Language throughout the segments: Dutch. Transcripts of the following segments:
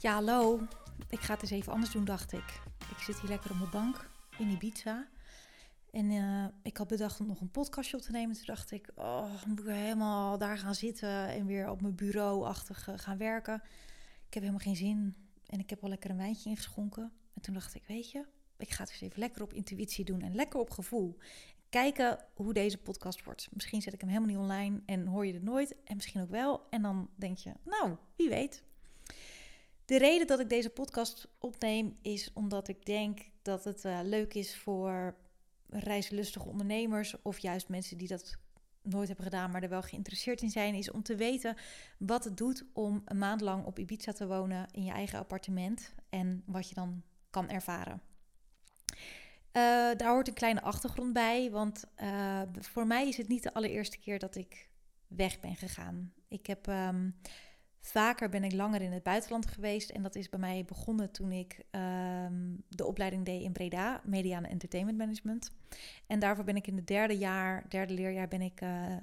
Ja, hallo. Ik ga het eens even anders doen, dacht ik. Ik zit hier lekker op mijn bank in Ibiza. En uh, ik had bedacht om nog een podcastje op te nemen. Toen dacht ik, oh, moet ik helemaal daar gaan zitten en weer op mijn bureau-achtig uh, gaan werken. Ik heb helemaal geen zin. En ik heb al lekker een wijntje ingeschonken. En toen dacht ik, weet je, ik ga het eens even lekker op intuïtie doen en lekker op gevoel. Kijken hoe deze podcast wordt. Misschien zet ik hem helemaal niet online en hoor je het nooit. En misschien ook wel. En dan denk je, nou, wie weet. De reden dat ik deze podcast opneem is omdat ik denk dat het uh, leuk is voor reislustige ondernemers of juist mensen die dat nooit hebben gedaan, maar er wel geïnteresseerd in zijn, is om te weten wat het doet om een maand lang op Ibiza te wonen in je eigen appartement en wat je dan kan ervaren. Uh, daar hoort een kleine achtergrond bij, want uh, voor mij is het niet de allereerste keer dat ik weg ben gegaan. Ik heb um, Vaker ben ik langer in het buitenland geweest. En dat is bij mij begonnen toen ik um, de opleiding deed in Breda, Media en Entertainment Management. En daarvoor ben ik in het derde jaar, derde leerjaar, ben ik uh,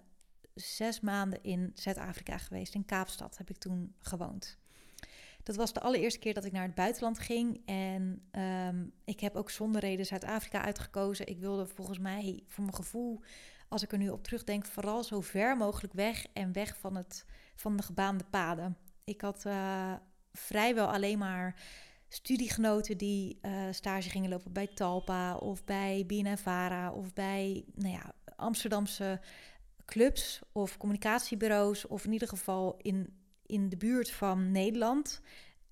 zes maanden in Zuid-Afrika geweest. In Kaapstad heb ik toen gewoond. Dat was de allereerste keer dat ik naar het buitenland ging. En um, ik heb ook zonder reden Zuid-Afrika uitgekozen. Ik wilde volgens mij, voor mijn gevoel, als ik er nu op terugdenk, vooral zo ver mogelijk weg en weg van, het, van de gebaande paden. Ik had uh, vrijwel alleen maar studiegenoten die uh, stage gingen lopen bij Talpa of bij BNNVARA of bij nou ja, Amsterdamse clubs of communicatiebureaus of in ieder geval in, in de buurt van Nederland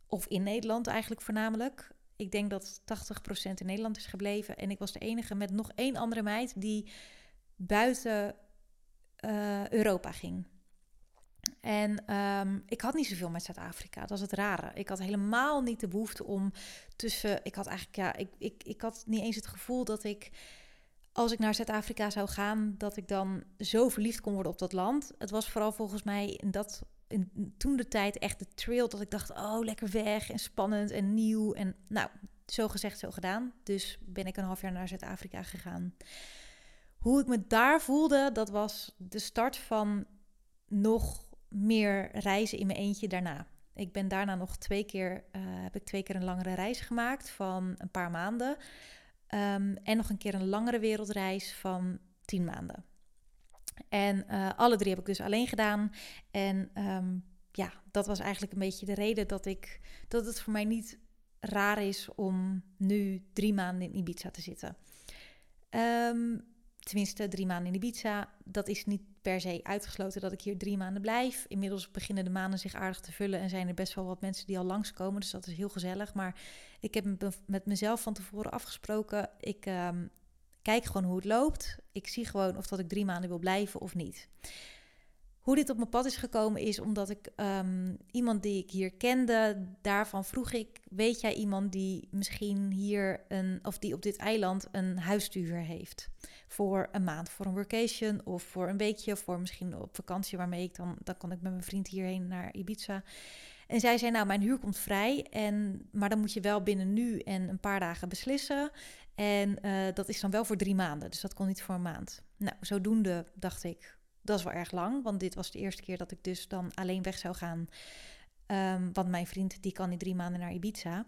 of in Nederland eigenlijk voornamelijk. Ik denk dat 80% in Nederland is gebleven en ik was de enige met nog één andere meid die buiten uh, Europa ging. En um, ik had niet zoveel met Zuid-Afrika. Dat is het rare. Ik had helemaal niet de behoefte om tussen. Ik had eigenlijk, ja, ik, ik, ik had niet eens het gevoel dat ik. Als ik naar Zuid-Afrika zou gaan, dat ik dan zo verliefd kon worden op dat land. Het was vooral volgens mij dat. In, toen de tijd echt de trail dat ik dacht: oh, lekker weg en spannend en nieuw. En nou, zo gezegd, zo gedaan. Dus ben ik een half jaar naar Zuid-Afrika gegaan hoe ik me daar voelde, dat was de start van nog meer reizen in mijn eentje daarna. Ik ben daarna nog twee keer, uh, heb ik twee keer een langere reis gemaakt van een paar maanden. Um, en nog een keer een langere wereldreis van tien maanden. En uh, alle drie heb ik dus alleen gedaan. En um, ja, dat was eigenlijk een beetje de reden dat, ik, dat het voor mij niet raar is om nu drie maanden in Ibiza te zitten. Um, tenminste drie maanden in Ibiza. Dat is niet per se uitgesloten dat ik hier drie maanden blijf. Inmiddels beginnen de maanden zich aardig te vullen en zijn er best wel wat mensen die al langskomen. Dus dat is heel gezellig. Maar ik heb met mezelf van tevoren afgesproken. Ik um, kijk gewoon hoe het loopt. Ik zie gewoon of dat ik drie maanden wil blijven of niet. Hoe dit op mijn pad is gekomen is omdat ik um, iemand die ik hier kende, daarvan vroeg ik: Weet jij iemand die misschien hier een, of die op dit eiland een huisstuur heeft? Voor een maand, voor een vacation of voor een weekje, voor misschien op vakantie, waarmee ik dan, dan kan ik met mijn vriend hierheen naar Ibiza. En zij zei: Nou, mijn huur komt vrij, en, maar dan moet je wel binnen nu en een paar dagen beslissen. En uh, dat is dan wel voor drie maanden, dus dat kon niet voor een maand. Nou, zodoende dacht ik dat is wel erg lang, want dit was de eerste keer dat ik dus dan alleen weg zou gaan. Um, want mijn vriend die kan niet drie maanden naar Ibiza.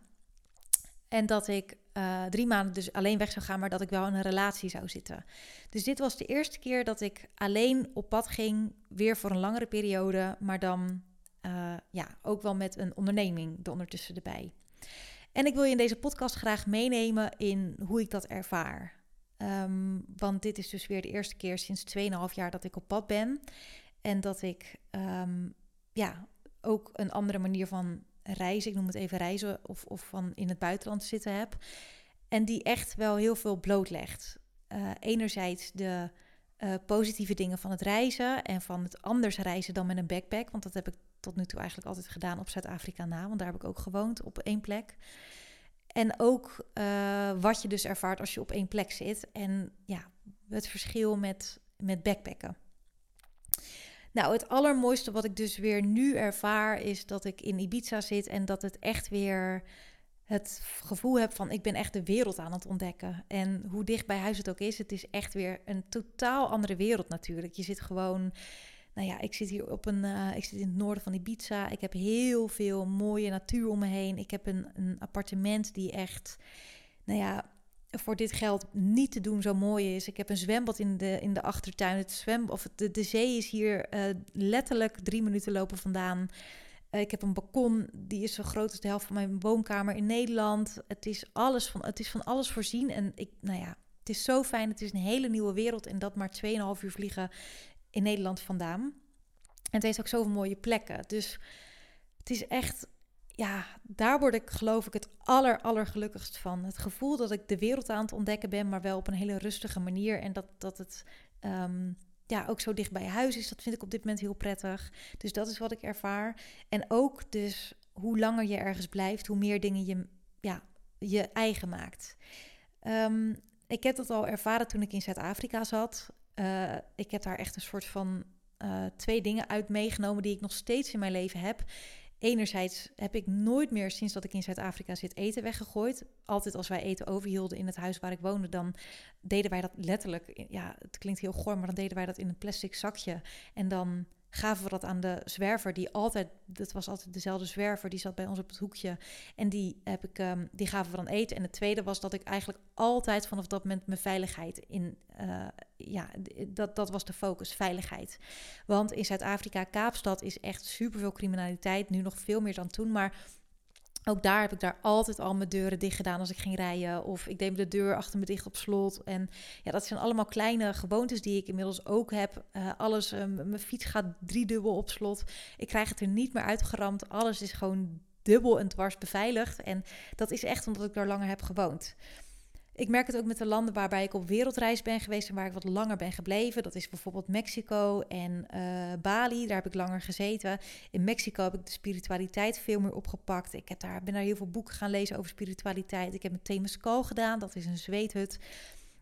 En dat ik uh, drie maanden dus alleen weg zou gaan, maar dat ik wel in een relatie zou zitten. Dus dit was de eerste keer dat ik alleen op pad ging, weer voor een langere periode, maar dan uh, ja, ook wel met een onderneming er ondertussen erbij. En ik wil je in deze podcast graag meenemen in hoe ik dat ervaar. Um, want dit is dus weer de eerste keer sinds 2,5 jaar dat ik op pad ben. En dat ik um, ja, ook een andere manier van reizen, ik noem het even reizen, of, of van in het buitenland zitten heb. En die echt wel heel veel blootlegt. Uh, enerzijds de uh, positieve dingen van het reizen en van het anders reizen dan met een backpack. Want dat heb ik tot nu toe eigenlijk altijd gedaan op Zuid-Afrika na, want daar heb ik ook gewoond op één plek. En ook uh, wat je dus ervaart als je op één plek zit. En ja, het verschil met, met backpacken. Nou, het allermooiste wat ik dus weer nu ervaar is dat ik in Ibiza zit en dat het echt weer het gevoel heb van ik ben echt de wereld aan het ontdekken. En hoe dicht bij huis het ook is, het is echt weer een totaal andere wereld natuurlijk. Je zit gewoon nou ja, ik zit hier op een, uh, ik zit in het noorden van Ibiza. Ik heb heel veel mooie natuur om me heen. Ik heb een, een appartement die echt, nou ja, voor dit geld niet te doen zo mooi is. Ik heb een zwembad in de, in de achtertuin. Het zwem, of de, de zee is hier uh, letterlijk drie minuten lopen vandaan. Uh, ik heb een balkon, die is zo groot als de helft van mijn woonkamer in Nederland. Het is, alles van, het is van alles voorzien. En ik, nou ja, het is zo fijn. Het is een hele nieuwe wereld. En dat maar 2,5 uur vliegen in Nederland vandaan. En het heeft ook zoveel mooie plekken. Dus het is echt, ja, daar word ik geloof ik het aller, allergelukkigst van. Het gevoel dat ik de wereld aan het ontdekken ben, maar wel op een hele rustige manier. En dat, dat het um, ja, ook zo dicht bij huis is, dat vind ik op dit moment heel prettig. Dus dat is wat ik ervaar. En ook dus hoe langer je ergens blijft, hoe meer dingen je ja, je eigen maakt. Um, ik heb dat al ervaren toen ik in Zuid-Afrika zat. Uh, ik heb daar echt een soort van uh, twee dingen uit meegenomen die ik nog steeds in mijn leven heb. Enerzijds heb ik nooit meer sinds dat ik in Zuid-Afrika zit eten weggegooid. Altijd als wij eten overhielden in het huis waar ik woonde, dan deden wij dat letterlijk. Ja, het klinkt heel goor, maar dan deden wij dat in een plastic zakje. En dan gaven we dat aan de zwerver, die altijd, dat was altijd dezelfde zwerver, die zat bij ons op het hoekje. En die, heb ik, um, die gaven we dan eten. En het tweede was dat ik eigenlijk altijd vanaf dat moment mijn veiligheid in, uh, ja, dat, dat was de focus, veiligheid. Want in Zuid-Afrika, Kaapstad, is echt superveel criminaliteit, nu nog veel meer dan toen, maar ook daar heb ik daar altijd al mijn deuren dicht gedaan als ik ging rijden. Of ik deed de deur achter me dicht op slot. En ja, dat zijn allemaal kleine gewoontes die ik inmiddels ook heb. Uh, alles, uh, mijn fiets gaat driedubbel op slot. Ik krijg het er niet meer uitgeramd. Alles is gewoon dubbel en dwars beveiligd. En dat is echt omdat ik daar langer heb gewoond. Ik merk het ook met de landen waarbij ik op wereldreis ben geweest en waar ik wat langer ben gebleven. Dat is bijvoorbeeld Mexico en uh, Bali. Daar heb ik langer gezeten. In Mexico heb ik de spiritualiteit veel meer opgepakt. Ik heb daar, ben daar heel veel boeken gaan lezen over spiritualiteit. Ik heb een Temescal gedaan, dat is een zweethut.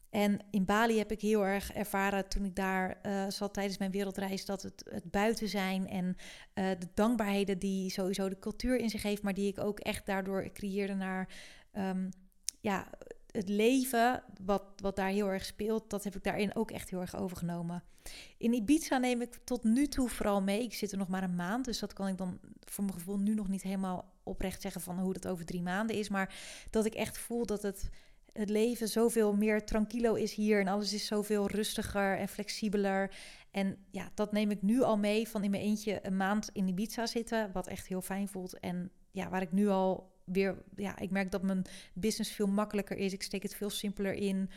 En in Bali heb ik heel erg ervaren toen ik daar uh, zat tijdens mijn wereldreis dat het, het buiten zijn en uh, de dankbaarheden die sowieso de cultuur in zich heeft, maar die ik ook echt daardoor creëerde naar um, ja, het leven, wat, wat daar heel erg speelt, dat heb ik daarin ook echt heel erg overgenomen. In Ibiza neem ik tot nu toe vooral mee. Ik zit er nog maar een maand, dus dat kan ik dan voor mijn gevoel nu nog niet helemaal oprecht zeggen van hoe dat over drie maanden is. Maar dat ik echt voel dat het, het leven zoveel meer tranquilo is hier en alles is zoveel rustiger en flexibeler. En ja, dat neem ik nu al mee van in mijn eentje een maand in Ibiza zitten, wat echt heel fijn voelt. En ja, waar ik nu al ja, ik merk dat mijn business veel makkelijker is. Ik steek het veel simpeler in.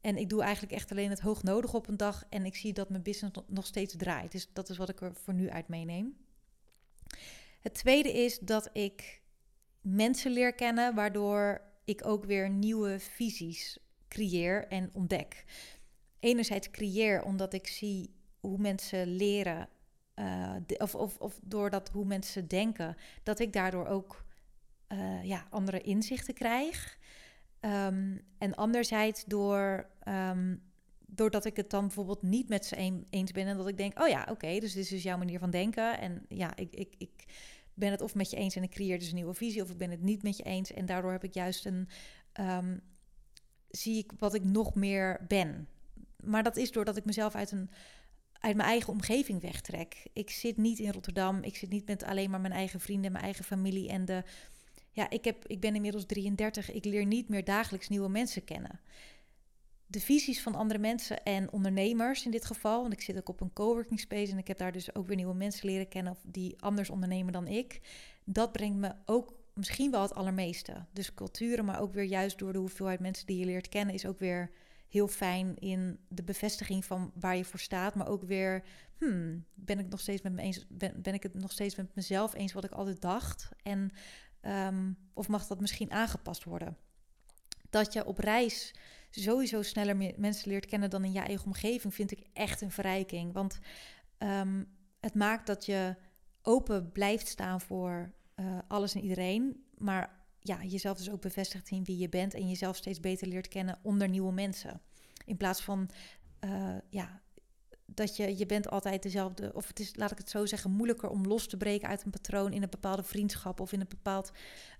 En ik doe eigenlijk echt alleen het hoog nodig op een dag. En ik zie dat mijn business nog steeds draait. Dus dat is wat ik er voor nu uit meeneem. Het tweede is dat ik mensen leer kennen, waardoor ik ook weer nieuwe visies creëer en ontdek. Enerzijds creëer omdat ik zie hoe mensen leren, uh, of, of, of doordat hoe mensen denken, dat ik daardoor ook uh, ja, andere inzichten krijg. Um, en anderzijds door, um, doordat ik het dan bijvoorbeeld niet met ze een, eens ben en dat ik denk, oh ja, oké, dus dit is jouw manier van denken. En ja, ik, ik, ik ben het of met je eens en ik creëer dus een nieuwe visie, of ik ben het niet met je eens. En daardoor heb ik juist een, um, zie ik wat ik nog meer ben. Maar dat is doordat ik mezelf uit een uit mijn eigen omgeving wegtrek. Ik zit niet in Rotterdam. Ik zit niet met alleen maar mijn eigen vrienden, mijn eigen familie en de ja, ik, heb, ik ben inmiddels 33. Ik leer niet meer dagelijks nieuwe mensen kennen. De visies van andere mensen en ondernemers in dit geval, want ik zit ook op een coworking space en ik heb daar dus ook weer nieuwe mensen leren kennen die anders ondernemen dan ik. Dat brengt me ook misschien wel het allermeeste. Dus culturen, maar ook weer juist door de hoeveelheid mensen die je leert kennen, is ook weer heel fijn in de bevestiging van waar je voor staat, maar ook weer, hmm, ben ik nog steeds met me eens, ben, ben ik het nog steeds met mezelf eens wat ik altijd dacht en Um, of mag dat misschien aangepast worden? Dat je op reis sowieso sneller mensen leert kennen dan in je eigen omgeving, vind ik echt een verrijking. Want um, het maakt dat je open blijft staan voor uh, alles en iedereen. Maar ja, jezelf dus ook bevestigt in wie je bent en jezelf steeds beter leert kennen onder nieuwe mensen. In plaats van uh, ja, dat je, je bent altijd dezelfde, of het is, laat ik het zo zeggen, moeilijker om los te breken uit een patroon in een bepaalde vriendschap of in een bepaald,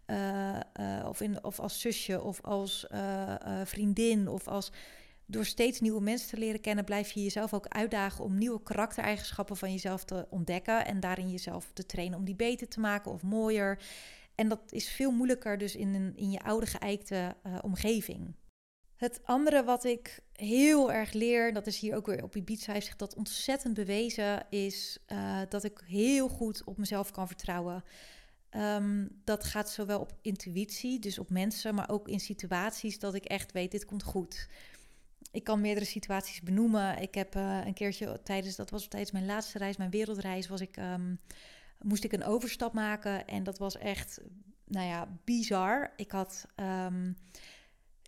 uh, uh, of, in, of als zusje of als uh, vriendin of als door steeds nieuwe mensen te leren kennen, blijf je jezelf ook uitdagen om nieuwe karaktereigenschappen van jezelf te ontdekken en daarin jezelf te trainen om die beter te maken of mooier. En dat is veel moeilijker dus in, een, in je oude geëikte omgeving. Het andere wat ik heel erg leer, dat is hier ook weer op Ibiza, heeft zich dat ontzettend bewezen, is uh, dat ik heel goed op mezelf kan vertrouwen. Um, dat gaat zowel op intuïtie, dus op mensen, maar ook in situaties dat ik echt weet, dit komt goed. Ik kan meerdere situaties benoemen. Ik heb uh, een keertje tijdens, dat was tijdens mijn laatste reis, mijn wereldreis, was ik, um, moest ik een overstap maken. En dat was echt, nou ja, bizar. Ik had, um,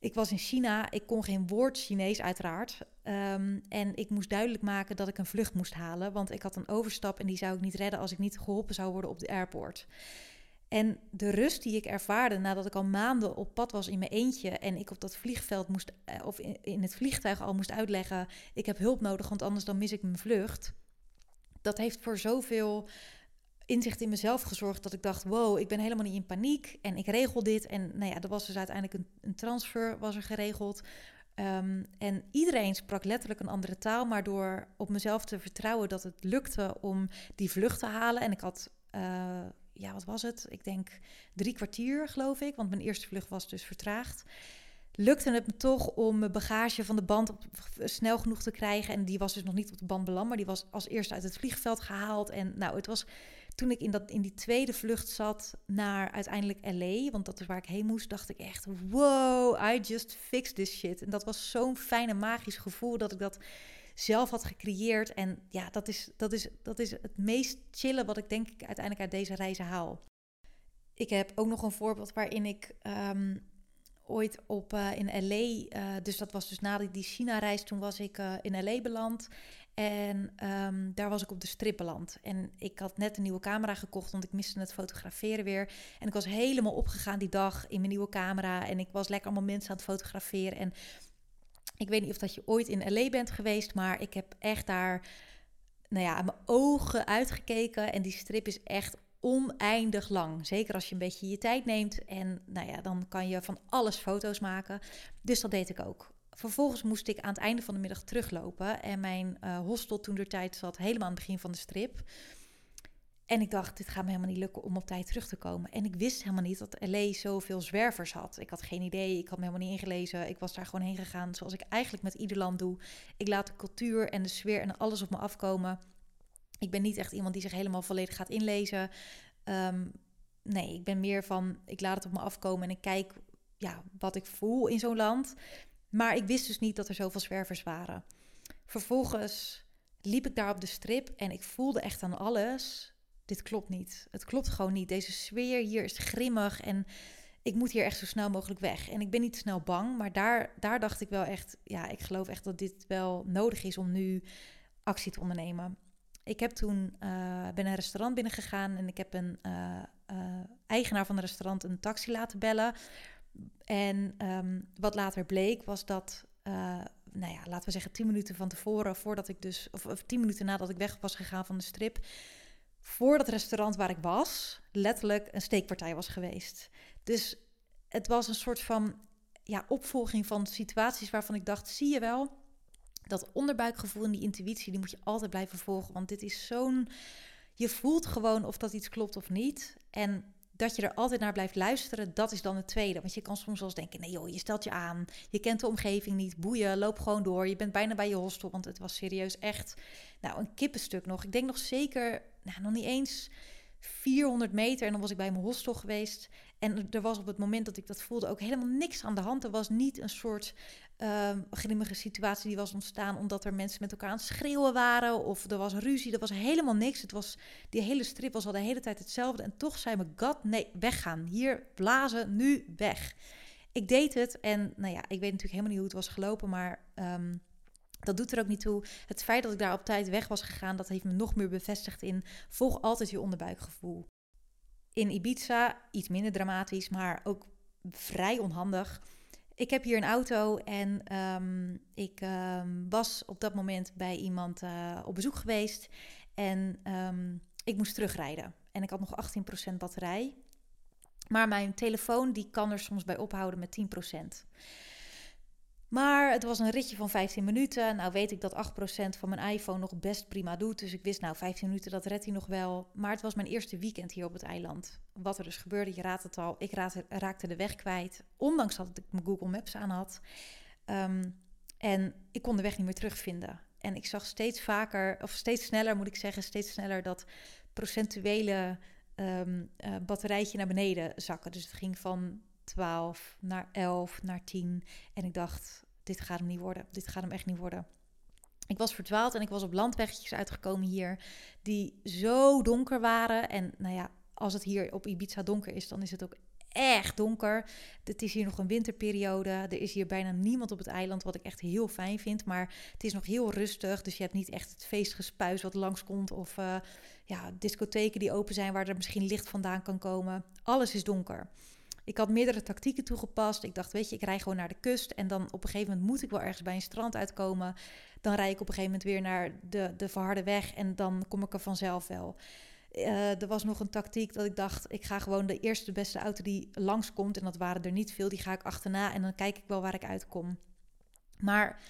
ik was in China, ik kon geen woord Chinees uiteraard. Um, en ik moest duidelijk maken dat ik een vlucht moest halen, want ik had een overstap en die zou ik niet redden als ik niet geholpen zou worden op de airport. En de rust die ik ervaarde nadat ik al maanden op pad was in mijn eentje en ik op dat vliegveld moest, eh, of in het vliegtuig al moest uitleggen: ik heb hulp nodig, want anders dan mis ik mijn vlucht. Dat heeft voor zoveel inzicht in mezelf gezorgd dat ik dacht: wow, ik ben helemaal niet in paniek en ik regel dit. En nou ja, er was dus uiteindelijk een, een transfer was er geregeld. Um, en iedereen sprak letterlijk een andere taal, maar door op mezelf te vertrouwen dat het lukte om die vlucht te halen. En ik had. Uh, ja, wat was het? Ik denk drie kwartier, geloof ik. Want mijn eerste vlucht was dus vertraagd. Lukte het me toch om mijn bagage van de band snel genoeg te krijgen. En die was dus nog niet op de band beland, maar die was als eerste uit het vliegveld gehaald. En nou, het was toen ik in, dat, in die tweede vlucht zat naar uiteindelijk LA, want dat is waar ik heen moest, dacht ik echt: wow, I just fixed this shit. En dat was zo'n fijne, magisch gevoel dat ik dat zelf had gecreëerd. En ja, dat is, dat is, dat is het meest chille wat ik denk ik uiteindelijk uit deze reizen haal. Ik heb ook nog een voorbeeld waarin ik um, ooit op uh, in LA, uh, dus dat was dus na die China-reis, toen was ik uh, in LA beland. En um, daar was ik op de strip beland. En ik had net een nieuwe camera gekocht, want ik miste het fotograferen weer. En ik was helemaal opgegaan die dag in mijn nieuwe camera. En ik was lekker allemaal mensen aan het fotograferen. En ik weet niet of dat je ooit in LA bent geweest, maar ik heb echt daar nou ja, mijn ogen uitgekeken. En die strip is echt oneindig lang. Zeker als je een beetje je tijd neemt. En nou ja, dan kan je van alles foto's maken. Dus dat deed ik ook. Vervolgens moest ik aan het einde van de middag teruglopen. En mijn uh, hostel toen de tijd zat helemaal aan het begin van de strip. En ik dacht, dit gaat me helemaal niet lukken om op tijd terug te komen. En ik wist helemaal niet dat LA zoveel zwervers had. Ik had geen idee, ik had me helemaal niet ingelezen. Ik was daar gewoon heen gegaan zoals ik eigenlijk met ieder land doe. Ik laat de cultuur en de sfeer en alles op me afkomen. Ik ben niet echt iemand die zich helemaal volledig gaat inlezen. Um, nee, ik ben meer van, ik laat het op me afkomen en ik kijk ja, wat ik voel in zo'n land. Maar ik wist dus niet dat er zoveel zwervers waren. Vervolgens liep ik daar op de strip en ik voelde echt aan alles dit klopt niet. Het klopt gewoon niet. Deze sfeer hier is grimmig en ik moet hier echt zo snel mogelijk weg. En ik ben niet snel bang, maar daar, daar dacht ik wel echt, ja, ik geloof echt dat dit wel nodig is om nu actie te ondernemen. Ik heb toen, uh, ben een restaurant binnengegaan en ik heb een uh, uh, eigenaar van het restaurant een taxi laten bellen. En um, wat later bleek was dat, nou ja, laten we zeggen tien minuten van tevoren, voordat ik dus, of, of tien minuten nadat ik weg was gegaan van de strip, voor dat restaurant waar ik was, letterlijk een steekpartij was geweest. Dus het was een soort van ja, opvolging van situaties waarvan ik dacht: zie je wel, dat onderbuikgevoel en die intuïtie, die moet je altijd blijven volgen. Want dit is zo'n. Je voelt gewoon of dat iets klopt of niet. En dat je er altijd naar blijft luisteren, dat is dan het tweede. Want je kan soms wel eens denken, nee joh, je stelt je aan. Je kent de omgeving niet, boeien, loop gewoon door. Je bent bijna bij je hostel, want het was serieus echt nou, een kippenstuk nog. Ik denk nog zeker, nou, nog niet eens 400 meter en dan was ik bij mijn hostel geweest. En er was op het moment dat ik dat voelde ook helemaal niks aan de hand. Er was niet een soort um, grimmige situatie die was ontstaan omdat er mensen met elkaar aan het schreeuwen waren of er was ruzie. Er was helemaal niks. Het was, die hele strip was al de hele tijd hetzelfde. En toch zei me God, nee, weggaan. Hier blazen, nu weg. Ik deed het en nou ja, ik weet natuurlijk helemaal niet hoe het was gelopen, maar um, dat doet er ook niet toe. Het feit dat ik daar op tijd weg was gegaan, dat heeft me nog meer bevestigd in volg altijd je onderbuikgevoel. In Ibiza iets minder dramatisch, maar ook vrij onhandig. Ik heb hier een auto en um, ik um, was op dat moment bij iemand uh, op bezoek geweest. En um, ik moest terugrijden. En ik had nog 18% batterij. Maar mijn telefoon die kan er soms bij ophouden met 10%. Maar het was een ritje van 15 minuten. Nou weet ik dat 8% van mijn iPhone nog best prima doet. Dus ik wist, nou 15 minuten, dat redt hij nog wel. Maar het was mijn eerste weekend hier op het eiland. Wat er dus gebeurde, je raadt het al. Ik raakte de weg kwijt. Ondanks dat ik mijn Google Maps aan had. Ehm, en ik kon de weg niet meer terugvinden. En ik zag steeds vaker, of steeds sneller moet ik zeggen, steeds sneller dat procentuele um, uh, batterijtje naar beneden zakken. Dus het ging van 12 naar 11 naar 10. En ik dacht, dit gaat hem niet worden. Dit gaat hem echt niet worden. Ik was verdwaald en ik was op landweggetjes uitgekomen hier die zo donker waren. En nou ja, als het hier op Ibiza donker is, dan is het ook echt donker. Het is hier nog een winterperiode. Er is hier bijna niemand op het eiland, wat ik echt heel fijn vind. Maar het is nog heel rustig. Dus je hebt niet echt het feestgespuis wat langskomt. Of uh, ja, discotheken die open zijn waar er misschien licht vandaan kan komen. Alles is donker. Ik had meerdere tactieken toegepast. Ik dacht, weet je, ik rij gewoon naar de kust. En dan op een gegeven moment moet ik wel ergens bij een strand uitkomen. Dan rij ik op een gegeven moment weer naar de, de verharde weg. En dan kom ik er vanzelf wel. Uh, er was nog een tactiek dat ik dacht, ik ga gewoon de eerste beste auto die langskomt. En dat waren er niet veel, die ga ik achterna. En dan kijk ik wel waar ik uitkom. Maar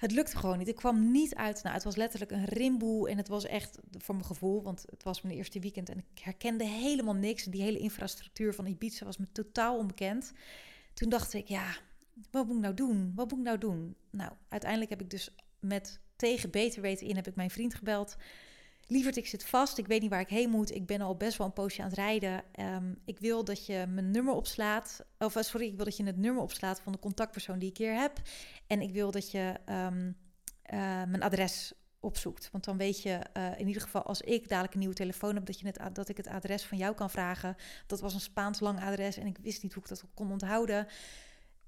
het lukte gewoon niet. Ik kwam niet uit. Nou, het was letterlijk een rimboe. En het was echt, voor mijn gevoel, want het was mijn eerste weekend. En ik herkende helemaal niks. Die hele infrastructuur van Ibiza was me totaal onbekend. Toen dacht ik, ja, wat moet ik nou doen? Wat moet ik nou doen? Nou, uiteindelijk heb ik dus met tegen beter weten in, heb ik mijn vriend gebeld. Lieverd, ik zit vast. Ik weet niet waar ik heen moet. Ik ben al best wel een poosje aan het rijden. Um, ik wil dat je mijn nummer opslaat. Of eh, sorry, ik wil dat je het nummer opslaat van de contactpersoon die ik hier heb. En ik wil dat je um, uh, mijn adres opzoekt. Want dan weet je uh, in ieder geval als ik dadelijk een nieuwe telefoon heb, dat, je het, dat ik het adres van jou kan vragen. Dat was een Spaans lang adres en ik wist niet hoe ik dat kon onthouden.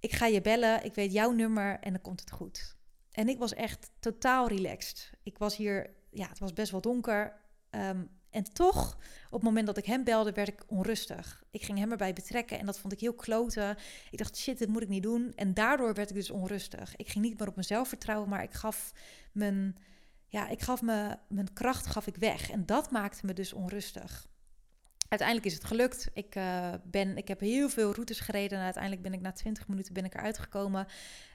Ik ga je bellen, ik weet jouw nummer en dan komt het goed. En ik was echt totaal relaxed. Ik was hier ja, het was best wel donker. Um, en toch, op het moment dat ik hem belde, werd ik onrustig. Ik ging hem erbij betrekken en dat vond ik heel kloten. Ik dacht, shit, dit moet ik niet doen. En daardoor werd ik dus onrustig. Ik ging niet meer op mezelf vertrouwen, maar ik gaf mijn, ja, ik gaf me, mijn kracht gaf ik weg. En dat maakte me dus onrustig. Uiteindelijk is het gelukt. Ik, uh, ben, ik heb heel veel routes gereden en uiteindelijk ben ik na 20 minuten ben ik eruit gekomen.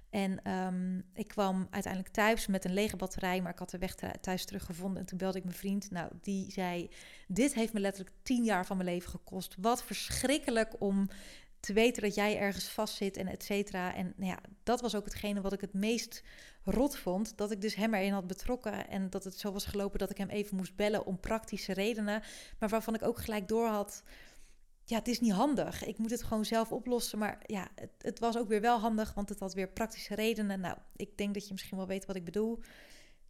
En um, ik kwam uiteindelijk thuis met een lege batterij, maar ik had de weg thuis teruggevonden. En toen belde ik mijn vriend. Nou, die zei: Dit heeft me letterlijk tien jaar van mijn leven gekost. Wat verschrikkelijk om te weten dat jij ergens vastzit en et cetera. En nou ja, dat was ook hetgene wat ik het meest rot vond. Dat ik dus hem erin had betrokken. En dat het zo was gelopen dat ik hem even moest bellen om praktische redenen. Maar waarvan ik ook gelijk door had ja, het is niet handig. Ik moet het gewoon zelf oplossen. Maar ja, het, het, was ook weer wel handig, want het had weer praktische redenen. Nou, ik denk dat je misschien wel weet wat ik bedoel.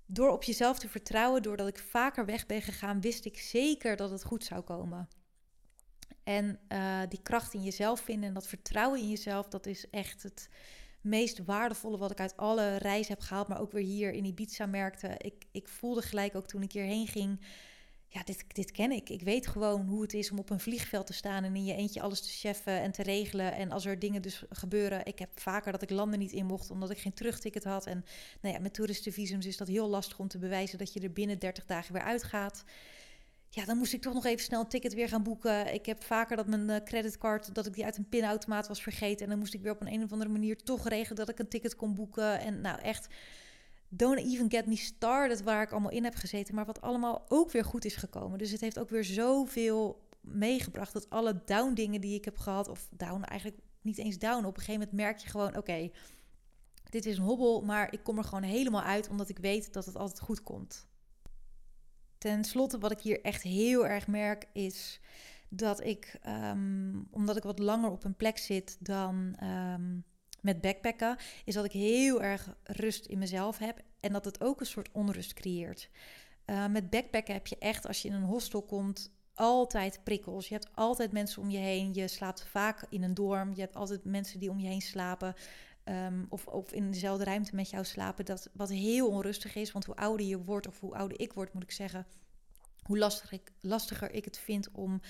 Door op jezelf te vertrouwen, doordat ik vaker weg ben gegaan, wist ik zeker dat het goed zou komen. En uh, die kracht in jezelf vinden en dat vertrouwen in jezelf, dat is echt het meest waardevolle wat ik uit alle reizen heb gehaald. Maar ook weer hier in Ibiza merkte. Ik, ik voelde gelijk ook toen ik hierheen ging ja, dit, dit ken ik. Ik weet gewoon hoe het is om op een vliegveld te staan en in je eentje alles te cheffen en te regelen. En als er dingen dus gebeuren, ik heb vaker dat ik landen niet in mocht omdat ik geen terugticket had. En nou ja, met toeristenvisums is dat heel lastig om te bewijzen dat je er binnen 30 dagen weer uitgaat. Ja, dan moest ik toch nog even snel een ticket weer gaan boeken. Ik heb vaker dat mijn uh, creditcard, dat ik die uit een pinautomaat was vergeten. En dan moest ik weer op een, een of andere manier toch regelen dat ik een ticket kon boeken. En nou echt Don't even get me started waar ik allemaal in heb gezeten, maar wat allemaal ook weer goed is gekomen. Dus het heeft ook weer zoveel meegebracht dat alle down dingen die ik heb gehad, of down eigenlijk niet eens down, op een gegeven moment merk je gewoon, oké, dit is een hobbel, maar ik kom er gewoon helemaal uit omdat ik weet dat het altijd goed komt. Ten slotte, wat ik hier echt heel erg merk, is dat ik, um, omdat ik wat langer op een plek zit dan um, met backpacken, is dat ik heel erg rust in mezelf heb en dat het ook een soort onrust creëert. Uh, met backpacken heb je echt, als je in een hostel komt, altijd prikkels. Je hebt altijd mensen om je heen. Je slaapt vaak in een dorm. Je hebt altijd mensen die om je heen slapen. Um, of, of in dezelfde ruimte met jou slapen. Dat wat heel onrustig is. Want hoe ouder je wordt, of hoe ouder ik word, moet ik zeggen, hoe ik, lastiger ik het vind om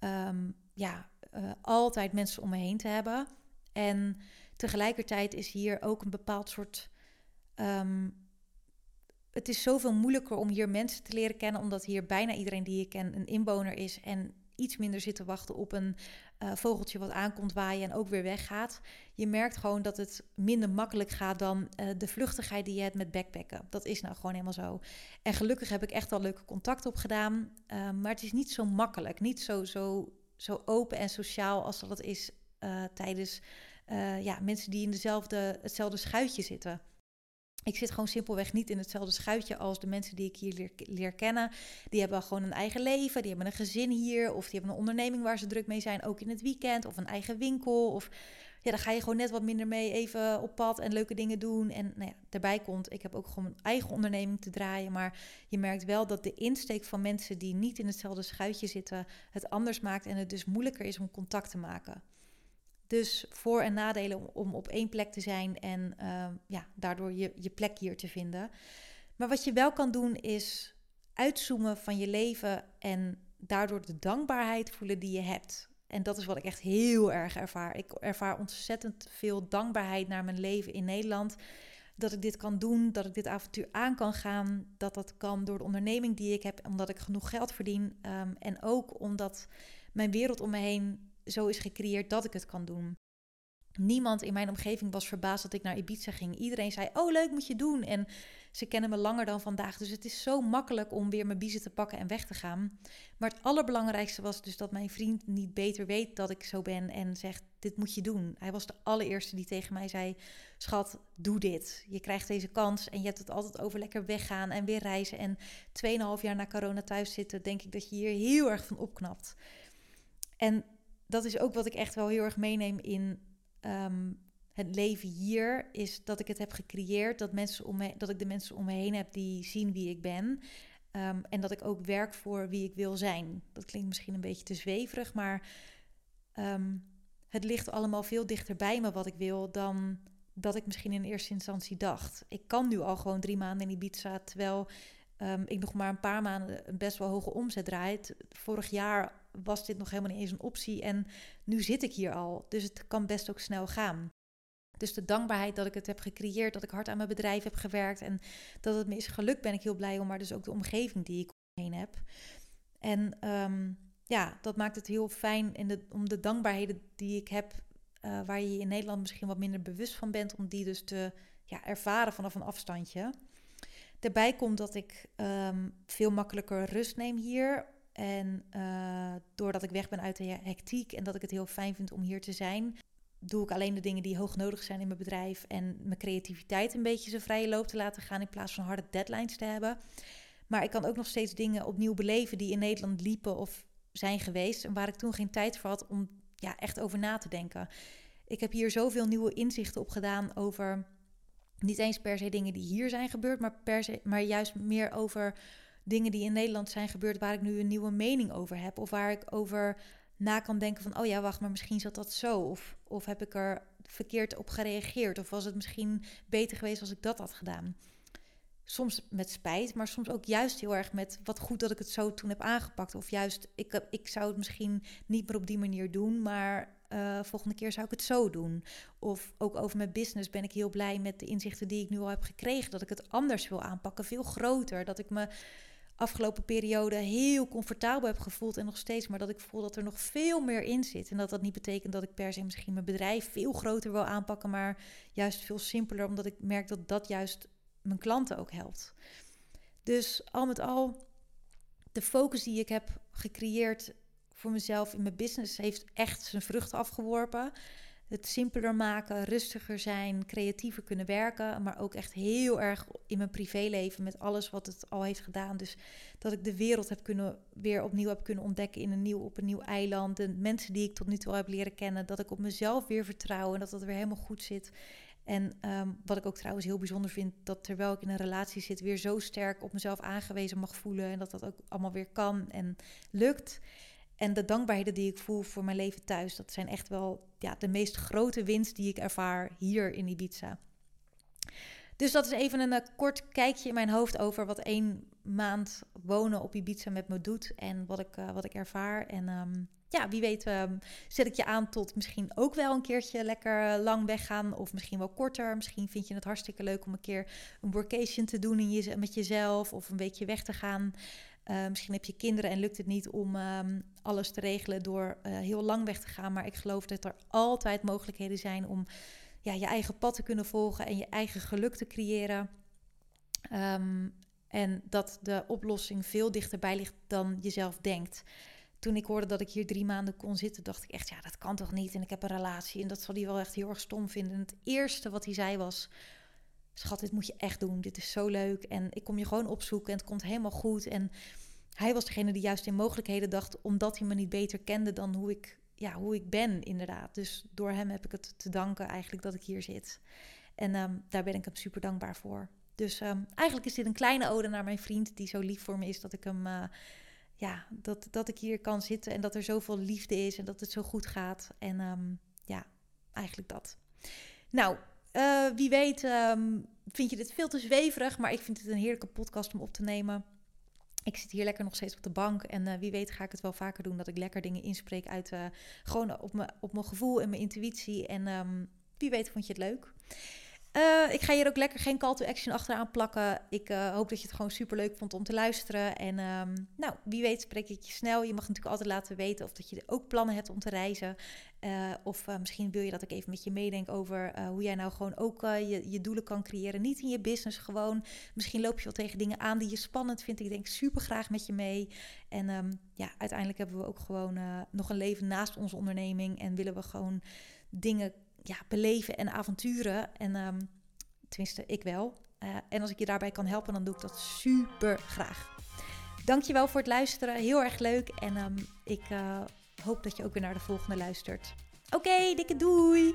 um, ja, uh, altijd mensen om me heen te hebben. En tegelijkertijd is hier ook een bepaald soort. Um, het is zoveel moeilijker om hier mensen te leren kennen, omdat hier bijna iedereen die je ken een inwoner is. En iets minder zit te wachten op een uh, vogeltje wat aankomt waaien en ook weer weggaat. Je merkt gewoon dat het minder makkelijk gaat dan uh, de vluchtigheid die je hebt met backpacken. Dat is nou gewoon helemaal zo. En gelukkig heb ik echt al leuke contacten opgedaan. Uh, maar het is niet zo makkelijk, niet zo, zo, zo open en sociaal als dat het is tijdens ja, mensen die in dezelfde, hetzelfde schuitje zitten. Ik zit gewoon simpelweg niet in hetzelfde schuitje als de mensen die ik hier leer, kennen. Die hebben gewoon een eigen leven, die hebben een gezin hier, of die hebben een onderneming waar ze druk mee zijn, ook in het weekend, of een eigen winkel. Of ja, dan ga je gewoon net wat minder mee even op pad en leuke dingen doen. En nou ja, daarbij komt, ik heb ook gewoon mijn eigen onderneming te draaien. Maar je merkt wel dat de insteek van mensen die niet in hetzelfde schuitje zitten, het anders maakt en het dus moeilijker is om contact te maken. Dus voor- en nadelen om, op één plek te zijn en ehm, ja, daardoor je, je plek hier te vinden. Maar wat je wel kan doen is uitzoomen van je leven en daardoor de dankbaarheid voelen die je hebt. En dat is wat ik echt heel erg ervaar. Ik ervaar ontzettend veel dankbaarheid naar mijn leven in Nederland. Dat ik dit kan doen, dat ik dit avontuur aan kan gaan. Dat dat kan door de onderneming die ik heb, omdat ik genoeg geld verdien. Ehm, en ook omdat mijn wereld om me heen zo is gecreëerd dat ik het kan doen. Niemand in mijn omgeving was verbaasd dat ik naar Ibiza ging. Iedereen zei: Oh, leuk, moet je doen. En ze kennen me langer dan vandaag. Dus het is zo makkelijk om weer mijn biezen te pakken en weg te gaan. Maar het allerbelangrijkste was dus dat mijn vriend niet beter weet dat ik zo ben en zegt: Dit moet je doen. Hij was de allereerste die tegen mij zei: Schat, doe dit. Je krijgt deze kans en je hebt het altijd over lekker weggaan en weer reizen. En 2,5 jaar na corona thuis zitten, denk ik dat je hier heel erg van opknapt. En dat is ook wat ik echt wel heel erg meeneem in ehm, het leven hier. Is dat ik het heb gecreëerd. Dat, mensen om me, dat ik de mensen om me heen heb die zien wie ik ben. Ehm, en dat ik ook werk voor wie ik wil zijn. Dat klinkt misschien een beetje te zweverig, maar ehm, het ligt allemaal veel dichter bij me wat ik wil dan dat ik misschien in eerste instantie dacht. Ik kan nu al gewoon drie maanden in Ibiza, terwijl ik nog maar een paar maanden een best wel hoge omzet draait. Vorig jaar was dit nog helemaal niet eens een optie. En nu zit ik hier al. Dus het kan best ook snel gaan. Dus de dankbaarheid dat ik het heb gecreëerd, dat ik hard aan mijn bedrijf heb gewerkt en dat het me is gelukt, ben ik heel blij om. Maar dus ook de omgeving die ik omheen heb. En ehm, ja, dat maakt het heel fijn in de, om de dankbaarheden die ik heb, uh, waar je in Nederland misschien wat minder bewust van bent, om die dus te ja, ervaren vanaf een afstandje. Daarbij komt dat ik ehm, veel makkelijker rust neem hier. En uh, doordat ik weg ben uit de hectiek en dat ik het heel fijn vind om hier te zijn, doe ik alleen de dingen die hoog nodig zijn in mijn bedrijf en mijn creativiteit een beetje zo vrije loop te laten gaan in plaats van harde deadlines te hebben. Maar ik kan ook nog steeds dingen opnieuw beleven die in Nederland liepen of zijn geweest en waar ik toen geen tijd voor had om ja, echt over na te denken. Ik heb hier zoveel nieuwe inzichten op gedaan over niet eens per se dingen die hier zijn gebeurd, maar, per se, maar juist meer over dingen die in Nederland zijn gebeurd waar ik nu een nieuwe mening over heb. Of waar ik over na kan denken van, oh ja, wacht, maar misschien zat dat zo. Of, of heb ik er verkeerd op gereageerd? Of was het misschien beter geweest als ik dat had gedaan? Soms met spijt, maar soms ook juist heel erg met wat goed dat ik het zo toen heb aangepakt. Of juist, ik, ik zou het misschien niet meer op die manier doen, maar uh, volgende keer zou ik het zo doen. Of ook over mijn business ben ik heel blij met de inzichten die ik nu al heb gekregen. Dat ik het anders wil aanpakken, veel groter. Dat ik me afgelopen periode heel comfortabel heb gevoeld en nog steeds, maar dat ik voel dat er nog veel meer in zit. En dat dat niet betekent dat ik per se misschien mijn bedrijf veel groter wil aanpakken, maar juist veel simpeler, omdat ik merk dat dat juist mijn klanten ook helpt. Dus al met al, de focus die ik heb gecreëerd voor mezelf in mijn business heeft echt zijn vruchten afgeworpen het simpeler maken, rustiger zijn, creatiever kunnen werken. Maar ook echt heel erg in mijn privéleven met alles wat het al heeft gedaan. Dus dat ik de wereld heb kunnen, weer opnieuw heb kunnen ontdekken in een nieuw, op een nieuw eiland. De mensen die ik tot nu toe heb leren kennen. Dat ik op mezelf weer vertrouw en dat dat weer helemaal goed zit. En ehm, wat ik ook trouwens heel bijzonder vind, dat terwijl ik in een relatie zit, weer zo sterk op mezelf aangewezen mag voelen. En dat dat ook allemaal weer kan en lukt. En de dankbaarheden die ik voel voor mijn leven thuis, dat zijn echt wel ja, de meest grote winst die ik ervaar hier in Ibiza. Dus dat is even een uh, kort kijkje in mijn hoofd over wat één maand wonen op Ibiza met me doet en wat ik, uh, wat ik ervaar. En um, ja, wie weet um, zet ik je aan tot misschien ook wel een keertje lekker uh, lang weggaan of misschien wel korter. Misschien vind je het hartstikke leuk om een keer een workation te doen in je, met jezelf of een weekje weg te gaan. Uh, misschien heb je kinderen en lukt het niet om um, alles te regelen door uh, heel lang weg te gaan. Maar ik geloof dat er altijd mogelijkheden zijn om ja, je eigen pad te kunnen volgen en je eigen geluk te creëren. Um, en dat de oplossing veel dichterbij ligt dan je zelf denkt. Toen ik hoorde dat ik hier drie maanden kon zitten, dacht ik echt, ja, dat kan toch niet? En ik heb een relatie en dat zal hij wel echt heel erg stom vinden. En het eerste wat hij zei was, schat, dit moet je echt doen. Dit is zo leuk en ik kom je gewoon opzoeken en het komt helemaal goed. En hij was degene die juist in mogelijkheden dacht, omdat hij me niet beter kende dan hoe ik, ja, hoe ik ben, inderdaad. Dus door hem heb ik het te danken eigenlijk dat ik hier zit. En um, daar ben ik hem super dankbaar voor. Dus um, eigenlijk is dit een kleine ode naar mijn vriend, die zo lief voor me is dat ik hem, uh, ja, dat, dat ik hier kan zitten en dat er zoveel liefde is en dat het zo goed gaat. En um, ja, eigenlijk dat. Nou, uh, wie weet um, vind je dit veel te zweverig, maar ik vind het een heerlijke podcast om op te nemen. Ik zit hier lekker nog steeds op de bank en uh, wie weet ga ik het wel vaker doen dat ik lekker dingen inspreek uit gewoon op mijn op mijn gevoel en mijn intuïtie en wie weet vond je het leuk. Uh, ik ga hier ook lekker geen call to action achteraan plakken. Ik uh, hoop dat je het gewoon super leuk vond om te luisteren. En um, nou, wie weet spreek ik je snel. Je mag natuurlijk altijd laten weten of dat je ook plannen hebt om te reizen. Uh, of misschien wil je dat ik even met je meedenk over hoe jij nou gewoon ook je, je doelen kan creëren. Niet in je business, gewoon. Misschien loop je wel tegen dingen aan die je spannend vindt. Ik denk super graag met je mee. En um, ja, uiteindelijk hebben we ook gewoon nog een leven naast onze onderneming. En willen we gewoon dingen ja, beleven en avonturen. En um, tenminste, ik wel. Uh, en als ik je daarbij kan helpen, dan doe ik dat super graag. Dankjewel voor het luisteren. Heel erg leuk. En um, ik uh, hoop dat je ook weer naar de volgende luistert. Oké, dikke doei!